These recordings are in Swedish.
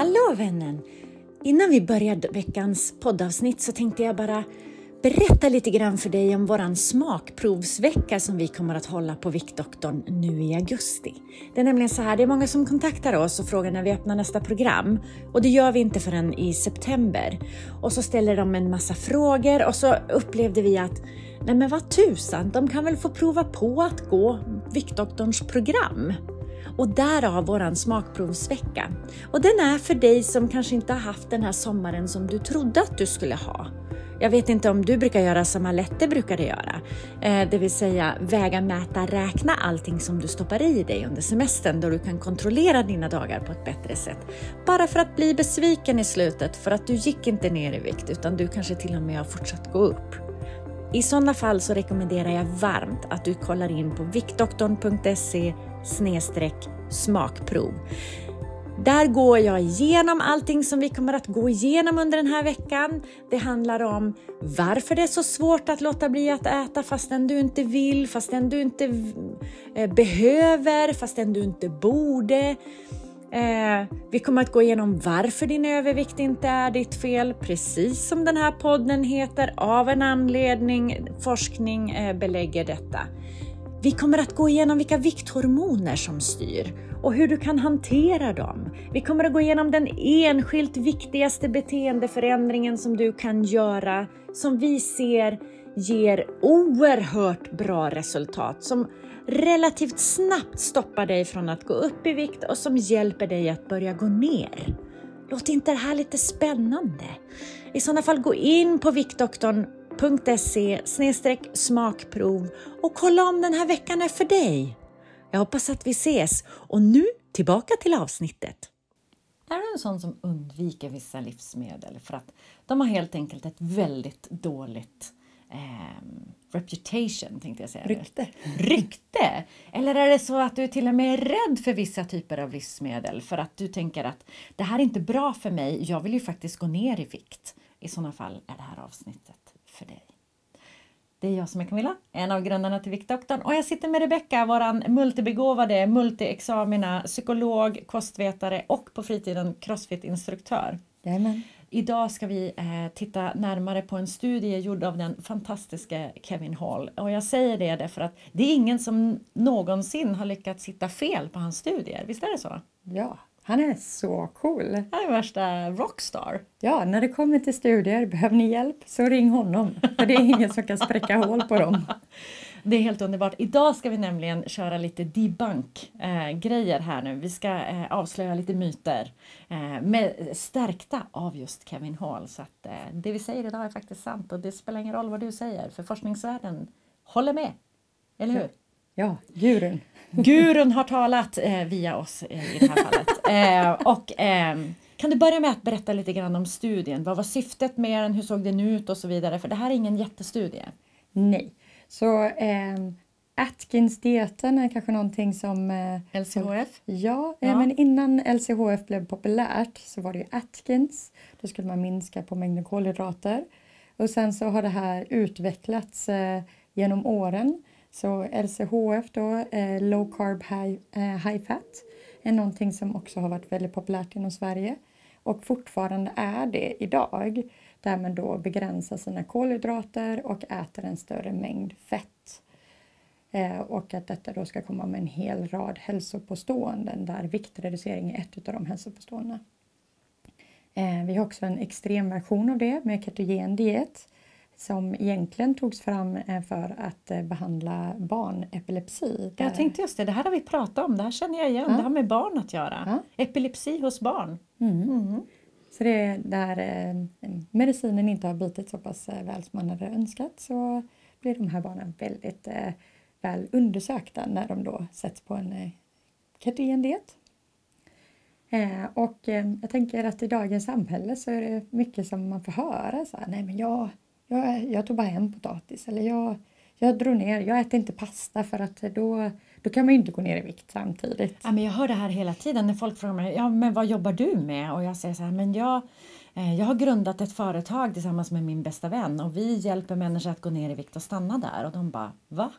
Hallå vännen! Innan vi börjar veckans poddavsnitt så tänkte jag bara berätta lite grann för dig om våran smakprovsvecka som vi kommer att hålla på Viktdoktorn nu i augusti. Det är nämligen så här, det är många som kontaktar oss och frågar när vi öppnar nästa program och det gör vi inte förrän i september. Och så ställer de en massa frågor och så upplevde vi att nej men vad tusan, de kan väl få prova på att gå Viktdoktorns program och därav våran smakprovsvecka. Och den är för dig som kanske inte har haft den här sommaren som du trodde att du skulle ha. Jag vet inte om du brukar göra som Alette brukade göra, eh, det vill säga väga, mäta, räkna allting som du stoppar i dig under semestern då du kan kontrollera dina dagar på ett bättre sätt. Bara för att bli besviken i slutet för att du gick inte ner i vikt utan du kanske till och med har fortsatt gå upp. I sådana fall så rekommenderar jag varmt att du kollar in på viktdoktorn.se smakprov. Där går jag igenom allting som vi kommer att gå igenom under den här veckan. Det handlar om varför det är så svårt att låta bli att äta fastän du inte vill, fastän du inte eh, behöver, fastän du inte borde. Eh, vi kommer att gå igenom varför din övervikt inte är ditt fel, precis som den här podden heter, av en anledning. Forskning eh, belägger detta. Vi kommer att gå igenom vilka vikthormoner som styr och hur du kan hantera dem. Vi kommer att gå igenom den enskilt viktigaste beteendeförändringen som du kan göra, som vi ser ger oerhört bra resultat, som relativt snabbt stoppar dig från att gå upp i vikt och som hjälper dig att börja gå ner. Låter inte det här lite spännande? I sådana fall gå in på viktdoktorn.se smakprov och kolla om den här veckan är för dig. Jag hoppas att vi ses och nu tillbaka till avsnittet. Är du en sån som undviker vissa livsmedel för att de har helt enkelt ett väldigt dåligt eh, reputation, tänkte jag säga. Rykte. Rykte! Eller är det så att du till och med är rädd för vissa typer av livsmedel för att du tänker att det här är inte bra för mig, jag vill ju faktiskt gå ner i vikt. I sådana fall är det här avsnittet för dig. Det är jag som är Camilla, en av grundarna till Viktdoktorn och jag sitter med Rebecka, våran multibegåvade multiexamina psykolog, kostvetare och på fritiden crossfit-instruktör. Jajamän. Idag ska vi eh, titta närmare på en studie gjord av den fantastiska Kevin Hall. Och jag säger det därför att det är ingen som någonsin har lyckats hitta fel på hans studier. Visst är det så? Ja, han är så cool. Han är värsta rockstar. Ja, när det kommer till studier, behöver ni hjälp så ring honom. För det är ingen som kan spräcka hål på dem. Det är helt underbart. Idag ska vi nämligen köra lite debunk-grejer eh, här nu. Vi ska eh, avslöja lite myter eh, med, stärkta av just Kevin Hall. Så att det vi säger idag är faktiskt sant och det spelar ingen roll vad du säger för forskningsvärlden håller med. Eller hur? Ja, gurun. Gurun har talat via oss i det här fallet. och kan du börja med att berätta lite grann om studien? Vad var syftet med den? Hur såg den ut och så vidare? För det här är ingen jättestudie. Nej, så eh, Atkins-dieten är kanske någonting som... Eh, LCHF? Ja, eh, ja, men innan LCHF blev populärt så var det ju Atkins. Då skulle man minska på mängden kolhydrater. Och sen så har det här utvecklats eh, genom åren. Så LCHF då, eh, low carb high, eh, high fat, är någonting som också har varit väldigt populärt inom Sverige och fortfarande är det idag där man då begränsar sina kolhydrater och äter en större mängd fett. Eh, och att detta då ska komma med en hel rad hälsopåståenden där viktreducering är ett av de hälsopåståendena. Eh, vi har också en extrem version av det med ketogen diet som egentligen togs fram eh, för att eh, behandla barnepilepsi. Jag tänkte just det, det här har vi pratat om, det här känner jag igen, ja. det har med barn att göra. Ja. Epilepsi hos barn. Mm. Mm. Så det är där eh, medicinen inte har bitit så pass eh, väl som man hade önskat så blir de här barnen väldigt eh, väl undersökta när de då sätts på en ketogendiet. Och jag tänker att i dagens samhälle så är det mycket som man får höra så här, nej men jag jag, jag tog bara en potatis eller jag, jag drog ner, jag äter inte pasta för att då, då kan man ju inte gå ner i vikt samtidigt. Ja, men jag hör det här hela tiden när folk frågar mig, ja men vad jobbar du med? Och jag säger så här, men jag, eh, jag har grundat ett företag tillsammans med min bästa vän och vi hjälper människor att gå ner i vikt och stanna där. Och de bara, va?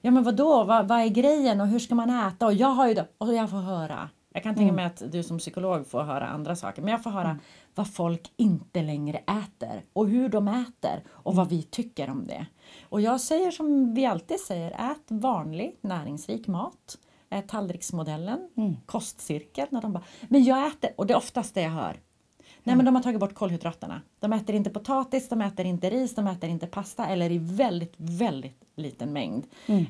Ja men vadå, vad, vad är grejen och hur ska man äta? Och jag har ju då, och jag får höra jag kan tänka mig att du som psykolog får höra andra saker. Men jag får höra vad folk inte längre äter och hur de äter och vad vi tycker om det. Och jag säger som vi alltid säger, ät vanlig näringsrik mat. Tallriksmodellen, kostcirkel. När de bara, men jag äter, och det är oftast det jag hör. Nej men de har tagit bort kolhydraterna. De äter inte potatis, de äter inte ris, de äter inte pasta eller i väldigt, väldigt liten mängd.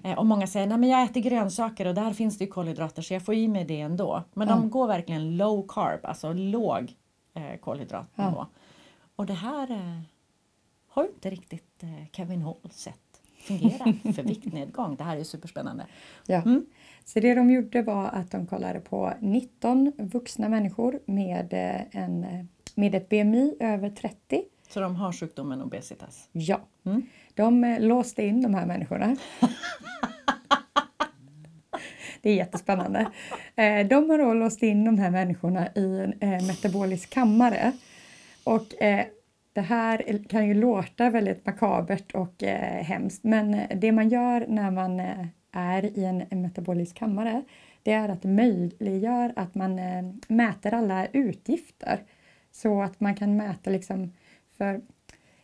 Eh, och många säger, nej men jag äter grönsaker och där finns det ju kolhydrater så jag får i mig det ändå. Men de går verkligen low carb, alltså låg eh, kolhydratnivå. Och det här eh, har inte riktigt eh, Kevin Hall sett fungera för viktnedgång. Det här är ju superspännande. Ja. Så det de gjorde var att de kollade på 19 vuxna människor med, eh, en, med ett BMI över 30. Så de har sjukdomen obesitas. Ja. De eh, låste in de här människorna. Det är jättespännande. Eh, De har då låst in de här människorna i en eh, metabolisk kammare. Och det här kan ju låta väldigt makabert och hemskt men det man gör när man är i en, metabolisk kammare det är att möjliggör att man mäter alla utgifter. Så att man kan mäta liksom för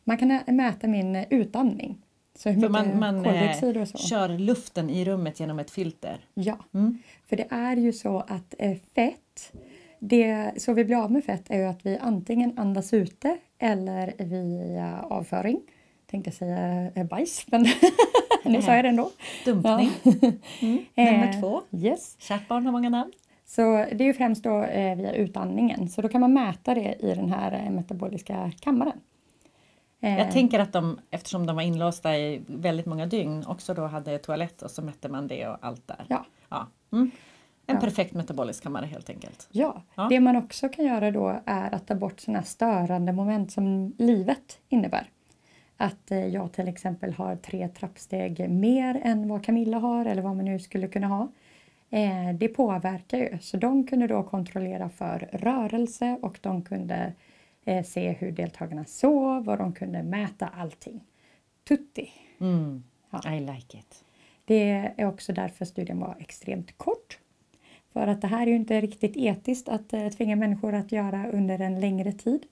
man kan mäta min eh, utandning. Så hur För man, man koldioxid eh, och så. kör luften i rummet genom ett filter. Ja, Mm. för det är ju så att eh, fett, det, så vi blir av med fett är ju att vi antingen andas ute eller via avföring. Tänkte säga eh, bajs, men nu sa jag det ändå. Dumpning. Mm. Eh, Nummer två. Yes. Kärt barn har många namn. Så det är ju främst då eh, via utandningen. Så då kan man mäta det i den här eh, metaboliska kammaren. Eh, Jag tänker att de, eftersom de var inlåsta i väldigt många dygn, också då hade toalett och så mätte man det och allt där. Ja. Ja. Mm. En Ja. perfekt metabolisk kammare helt enkelt. Ja, Ja. det man också kan göra då är att ta bort sådana störande moment som livet innebär. Att jag till exempel har tre trappsteg mer än vad Camilla har eller vad man nu skulle kunna ha. Eh, det påverkar ju, så de kunde då kontrollera för rörelse och de kunde eh, se hur deltagarna sov och de kunde mäta allting. Tutti! Mm. Ja. I like it. Det är också därför studien var extremt kort. För att det här är ju inte riktigt etiskt att eh, tvinga människor att göra under en längre tid.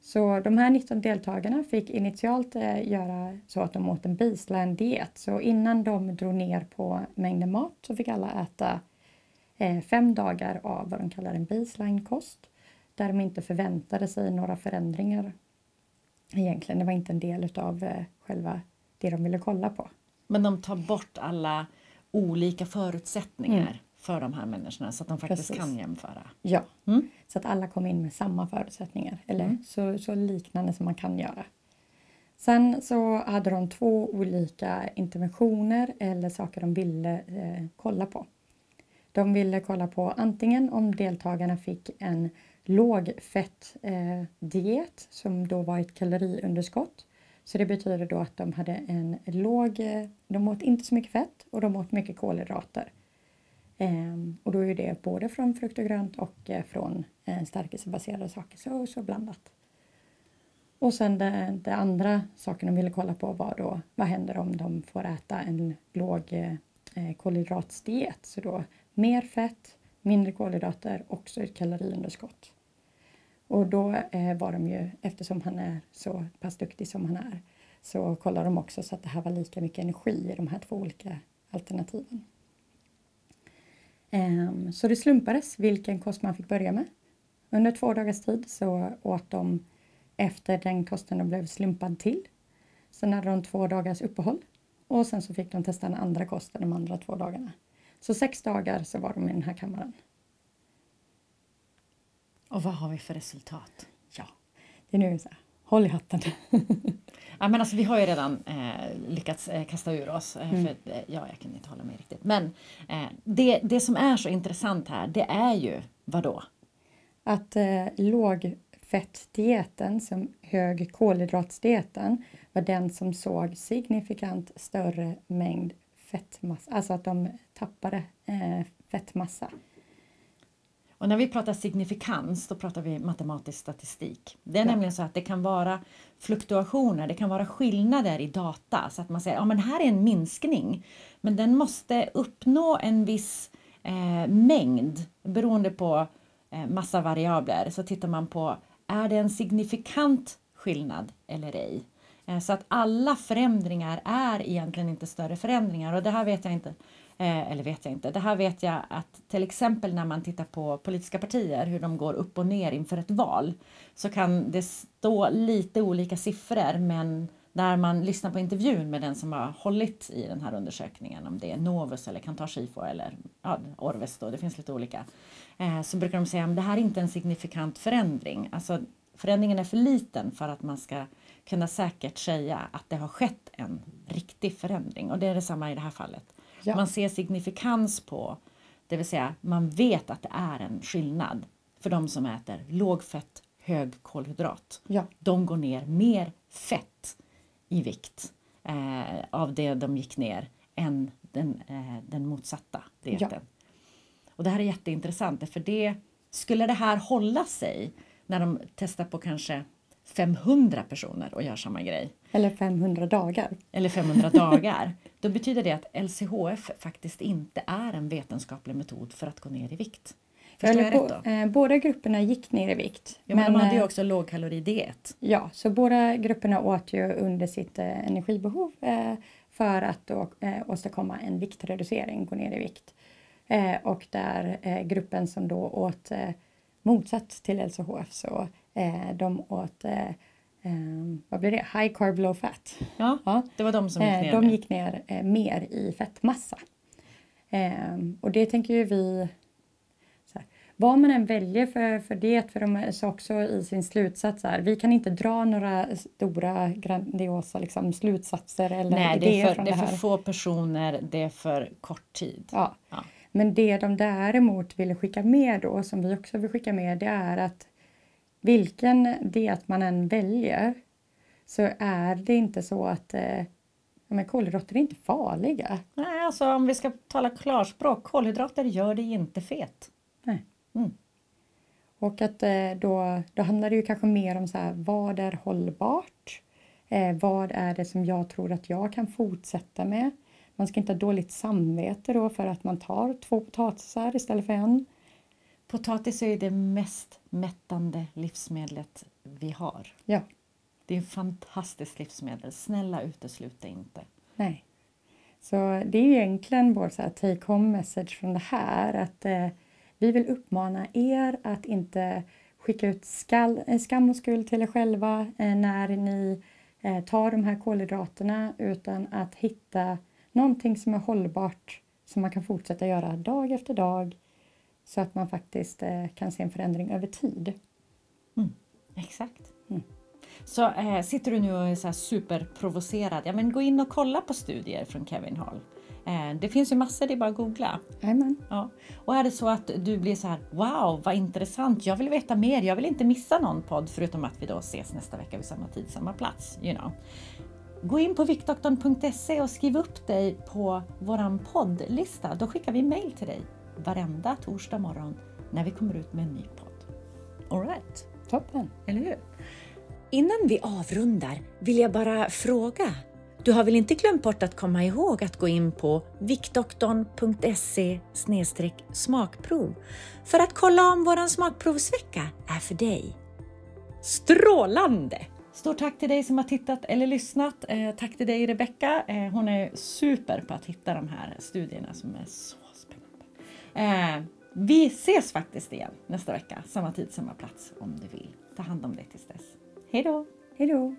Så de här 19 deltagarna fick initialt eh, göra så att de åt en baseline-diet. Så innan de drog ner på mängden mat så fick alla äta eh, fem dagar av vad de kallar en baseline-kost. Där de inte förväntade sig några förändringar. Egentligen, det var inte en del av eh, själva det de ville kolla på. Men de tar bort alla olika förutsättningar för de här människorna så att de faktiskt Precis. kan jämföra. Ja, Mm. så att alla kom in med samma förutsättningar. Eller så, så liknande som man kan göra. Sen så hade de två olika interventioner eller saker de ville eh, kolla på. De ville kolla på antingen om deltagarna fick en lågfett eh, som då var ett kaloriunderskott. Så det betyder då att de hade en låg, eh, de åt inte så mycket fett och de åt mycket kolhydrater. Ehm, och då är det både från frukt och grönt och eh, från eh, stärkelsebaserade saker, så, så blandat. Och sen det, det andra saken de ville kolla på var då vad händer om de får äta en låg eh, eh kolhydratsdiet. Så då mer fett, mindre kolhydrater, också ett kaloriunderskott. Och då eh, var de ju, eftersom han är så pass duktig som han är, så kollar de också så att det här var lika mycket energi i de här två olika alternativen. Ehm, Så det slumpades vilken kost man fick börja med. Under två dagars tid så åt de efter den kosten de blev slumpad till. Sen hade de två dagars uppehåll och sen så fick de testa en andra kosten de andra två dagarna. Så sex dagar så var de i den här kammaren. Och vad har vi för resultat? Ja, det är nu så här, håll i hatten. Ja, men alltså, vi har ju redan eh, lyckats eh, kasta ur oss. Eh, för, att, eh, ja, jag kan inte hålla med riktigt. Men eh, det, det som är så intressant här, det är ju vad då? Att eh, lågfettdieten, som hög kolhydratsdieten, var den som såg signifikant större mängd fettmassa, alltså att de tappade eh, fettmassa. Och när vi pratar signifikans, då pratar vi matematisk statistik. Det är Ja. nämligen så att det kan vara fluktuationer, det kan vara skillnader i data. Så att man säger, ja men här är en minskning. Men den måste uppnå en viss eh, mängd beroende på eh, massa variabler så tittar man på är det en signifikant skillnad eller ej. Eh, så att alla förändringar är egentligen inte större förändringar och det här vet jag inte Eh, eller vet jag inte. Det här vet jag att till exempel när man tittar på politiska partier, hur de går upp och ner inför ett val, så kan det stå lite olika siffror men när man lyssnar på intervjun med den som har hållit i den här undersökningen, om det är Novus eller Kantar Sifo eller ja, Orves då, det finns lite olika, eh, så brukar de säga att det här är inte en signifikant förändring. Alltså förändringen är för liten för att man ska kunna säkert säga att det har skett en riktig förändring och det är detsamma i det här fallet. Ja. Man ser signifikans på, det vill säga man vet att det är en skillnad för de som äter lågfett, hög kolhydrat. Ja. De går ner mer fett i vikt eh, av det de gick ner än den, eh, den motsatta dieten. Ja. Och det här är jätteintressant för det skulle det här hålla sig när de testar på kanske 500 personer och gör samma grej. Eller 500 dagar. Eller 500 dagar. Då betyder det att LCHF faktiskt inte är en vetenskaplig metod för att gå ner i vikt. Förstår jag rätt då? Eh, båda grupperna gick ner i vikt. Ja, men, men de hade ju eh, också lågkaloridiet. Ja, så båda grupperna åt ju under sitt eh, energibehov eh, för att då, eh, åstadkomma en viktreducering, gå ner i vikt. Eh, och där gruppen som då åt motsatt till LCHF så de åt eh, Um, vad blir det? High carb low fat. Ja, ja. det var de som gick ner. De gick ner eh, mer i fettmassa. Um, och det tänker ju vi... Här, vad man än väljer för, för det, för de sa också i sin slutsats här, vi kan inte dra några stora grandiosa liksom, slutsatser eller Nej, det är, för, från det, det är för få personer, det är för kort tid. Ja. ja. Men det de däremot ville skicka med då, som vi också vill skicka med, det är att vilken diet man än väljer så är det inte så att eh, men kolhydrater är inte farliga. Nej, alltså om vi ska tala klarspråk, kolhydrater gör dig inte fet. Nej. Mm. Och att eh, då, då handlar det ju kanske mer om så här, vad är hållbart? Eh, vad är det som jag tror att jag kan fortsätta med? Man ska inte ha dåligt samvete då för att man tar två potatisar istället för en. Potatis är det mest mättande livsmedlet vi har. Ja. Det är ett fantastiskt livsmedel. Snälla utesluta inte. Nej. Så det är egentligen vår take home message från det här att eh, vi vill uppmana er att inte skicka ut skall, eh, skam och skuld till er själva eh, när ni eh, tar de här kolhydraterna utan att hitta någonting som är hållbart som man kan fortsätta göra dag efter dag så att man faktiskt eh, kan se en förändring över tid. Mm, exakt. Mm. Så eh, sitter du nu och är så superprovocerad, ja men gå in och kolla på studier från Kevin Hall. Eh, det finns ju massor, det är bara att googla. Amen. Ja. Och är det så att du blir så här, wow vad intressant, jag vill veta mer, jag vill inte missa någon podd förutom att vi då ses nästa vecka vid samma tid, samma plats. You know. Gå in på viktdoktorn.se och skriv upp dig på våran poddlista, då skickar vi mail till dig varenda torsdag morgon när vi kommer ut med en ny podd. Alright? Toppen! Eller hur? Innan vi avrundar vill jag bara fråga. Du har väl inte glömt bort att komma ihåg att gå in på viktdoktorn.se smakprov för att kolla om våran smakprovsvecka är för dig. Strålande! Stort tack till dig som har tittat eller lyssnat. Eh, tack till dig Rebecka. Eh, hon är super på att hitta de här studierna som är så Eh, vi ses faktiskt igen nästa vecka, samma tid, samma plats om du vill. Ta hand om dig tills dess. Hej då! Hej då!